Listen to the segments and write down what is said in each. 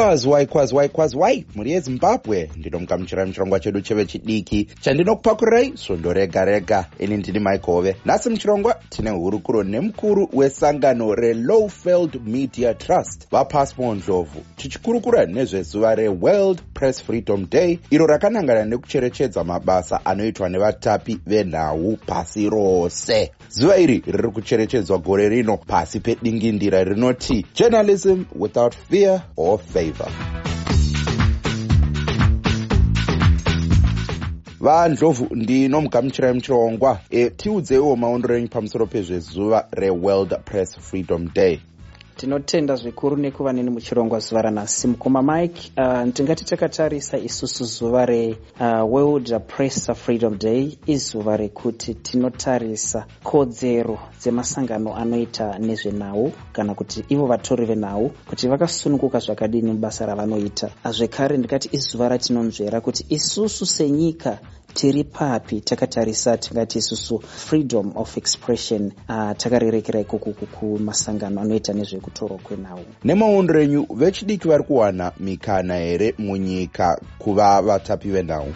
kwazwai kwazwai kwazwai mhuri yezimbabwe. Ndinomukamuchirai muchirongwa chedu chevechidiki chandinokupakurirai svondo rega rega. Ini ndini maikove nhasi muchirongwa tine hurukuro nemukuru wesangano relowfield media trust vapasmo ndlovu tichikurukura nezvezuva reworld press freedom day iro rakanangana nekucherechedza mabasa anoitwa nevatapi venhau pasi rose. Zuva iri riri kucherechedzwa gore rino pasi pedingindira rinoti journalism without fear or favor vandlovu ndinomugamuchirai muchirongwa e, tiudzeiwo maondero enyu pamusoro pezvezuva reworld press freedom day tinotenda zvikuru nekuva neni muchirongwa zuva ranhasi. Mukoma mike uh, tingati takatarisa isusu zuva reworld uh, press freedom day izuva rekuti tinotarisa kodzero dzemasangano anoita nezvenhau kana kuti ivo vatori venhau kuti vakasununguka zvakadini mubasa ravanoita. Zvekare ndingati izuva ratinonzvera kuti isusu senyika tiri papi takatarisa tingati isusu freedom of expression uh, takarerekera ikuku kumasangano anoita nezvekutorwa kwenhau. Nemaondero enyu vechidiki vari kuwana mikana here munyika kuva vatapi venhau?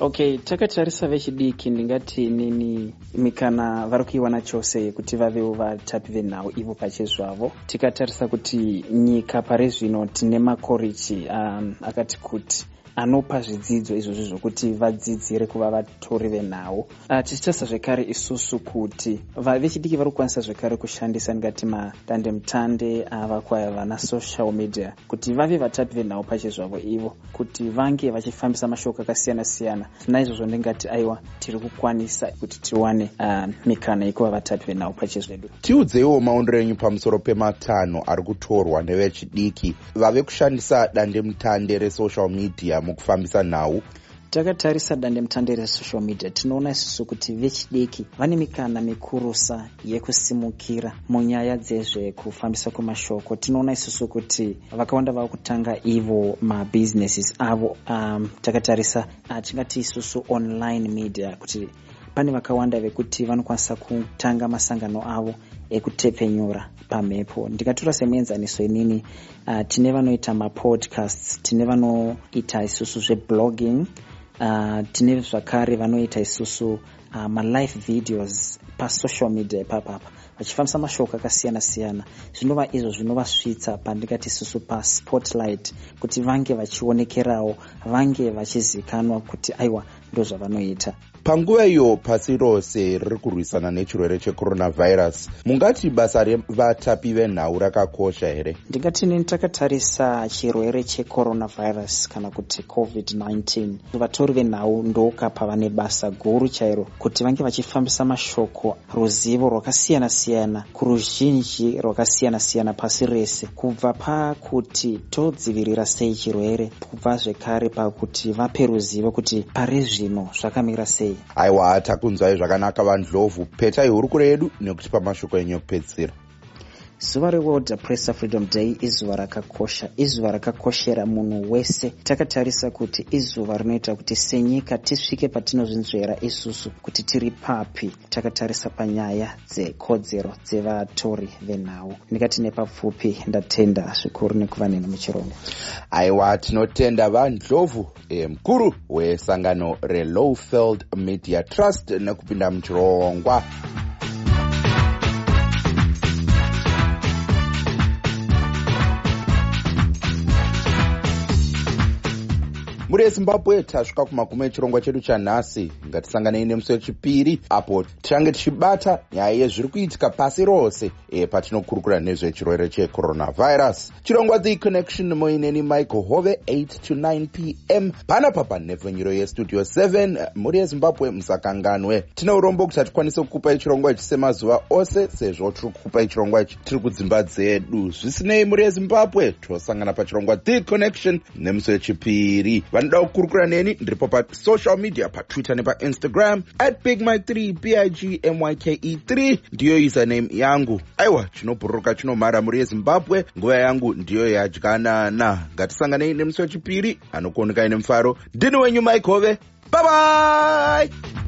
Okay takatarisa vechidiki ndingati nini mikana vari kuiwana chose yekuti vavewo vatapi venhau ivo pachezvavo. Tikatarisa kuti nyika pari zvino tine makorichi um, akati kuti anopa zvidzidzo izvozvi zvokuti vadzidzire kuva vatori venhau. Ah, tichitarisa zvekare isusu kuti vechidiki vari kukwanisa zvekare kushandisa ndingati madandemutande ava kwavana social media kuti vave vatapi venhau pachezvavo ivo kuti vange vachifambisa mashoko akasiyana siyana naizvozvo ndingati aiwa tiri kukwanisa kuti tiwane uh, mikana yekuva vatapi venhau pachezvedu. Tiudzeiwo maondero enyu pamusoro pematanho ari kutorwa nevechidiki vave kushandisa dandemutande resocial media mukufambisa nhau. Takatarisa dandemutande resocial media tinoona isusu kuti vechidiki vane mikana mikurusa yekusimukira munyaya dzezvekufambisa kwemashoko. Tinoona isusu kuti vakawanda vava kutanga ivo mabhizinesis avo. Um, takatarisa uh, tingati isusu online media kuti pane vakawanda vekuti vanokwanisa kutanga masangano avo ekutepfenyura pamhepo. Ndikatora semuenzaniso inini uh, tine vanoita mapodcasts tine vanoita isusu zveblogging uh, tine zvakare vanoita isusu uh, malife videos pasocial media ipapapa. Vachifambisa mashoko akasiyana siyana zvinova izvo zvinovasvitsa pandingati isusu paspotlight kuti vange vachionekerawo vange vachizikanwa kuti aiwa ndo zvavanoita panguva iyo pasi rose riri kurwisana nechirwere checoronavhairus mungati basa revatapi venhau rakakosha here? Ndingati nini takatarisa chirwere checoronavhairus kana kuti covid-19 vatori venhau ndokapa vane basa guru chairo kuti vange vachifambisa mashoko ruzivo rwakasiyana siyana kuruzhinji rwakasiyana siyana pasi rese kubva pakuti todzivirira sei chirwere kubva zvekare pakuti vape ruzivo kuti pari zvino zvakamira sei? Aiwa takunzwai zvakanaka vandlovhu petai hurukuro yedu nekuti pamashoko enyu ekupedzisira zuva reworld press freedom day izuva rakakosha izuva rakakoshera munhu wese. Takatarisa kuti izuva rinoita kuti senyika tisvike patinozvinzvera isusu kuti tiri papi takatarisa panyaya dzekodzero dzevatori venhau. Ndikati nepapfupi ndatenda zvikuru nekuva neni muchirongo aiwa tinotenda vandlovhu e, mukuru wesangano relowfield media trust nekupinda muchirongwa muri yezimbabwe tasvika kumagumo echirongwa chedu chanhasi. Ngatisanganei nemusi wechipiri apo tichange tichibata nyaya yezviri kuitika pasi rose e, patinokurukura nezvechirwere checoronavhairus chirongwa the connection moineni michael hove 8 to 9 p m. Panapa panhepfenyuro yestudio 7 muri yezimbabwe musakanganwe. Tine urombo kuti hatikwanise kukupai chirongwa ichi semazuva ose sezvo tiri kukupai chirongwa ichi tiri kudzimba dzedu. Zvisinei muri yezimbabwe tosangana pachirongwa the connection nemusi wechipiri vanoda kukurukura neni ndiripo pasocial media patwitter nepainstagram at big my 3 big myke 3 ndiyo username yangu. Aiwa chinobhururuka chinomhara muri yezimbabwe. Nguva yangu ndiyo yadyanana ngatisanganei nemusi wechipiri. Anokuonekai nemufaro ndini wenyu mike hove. Bye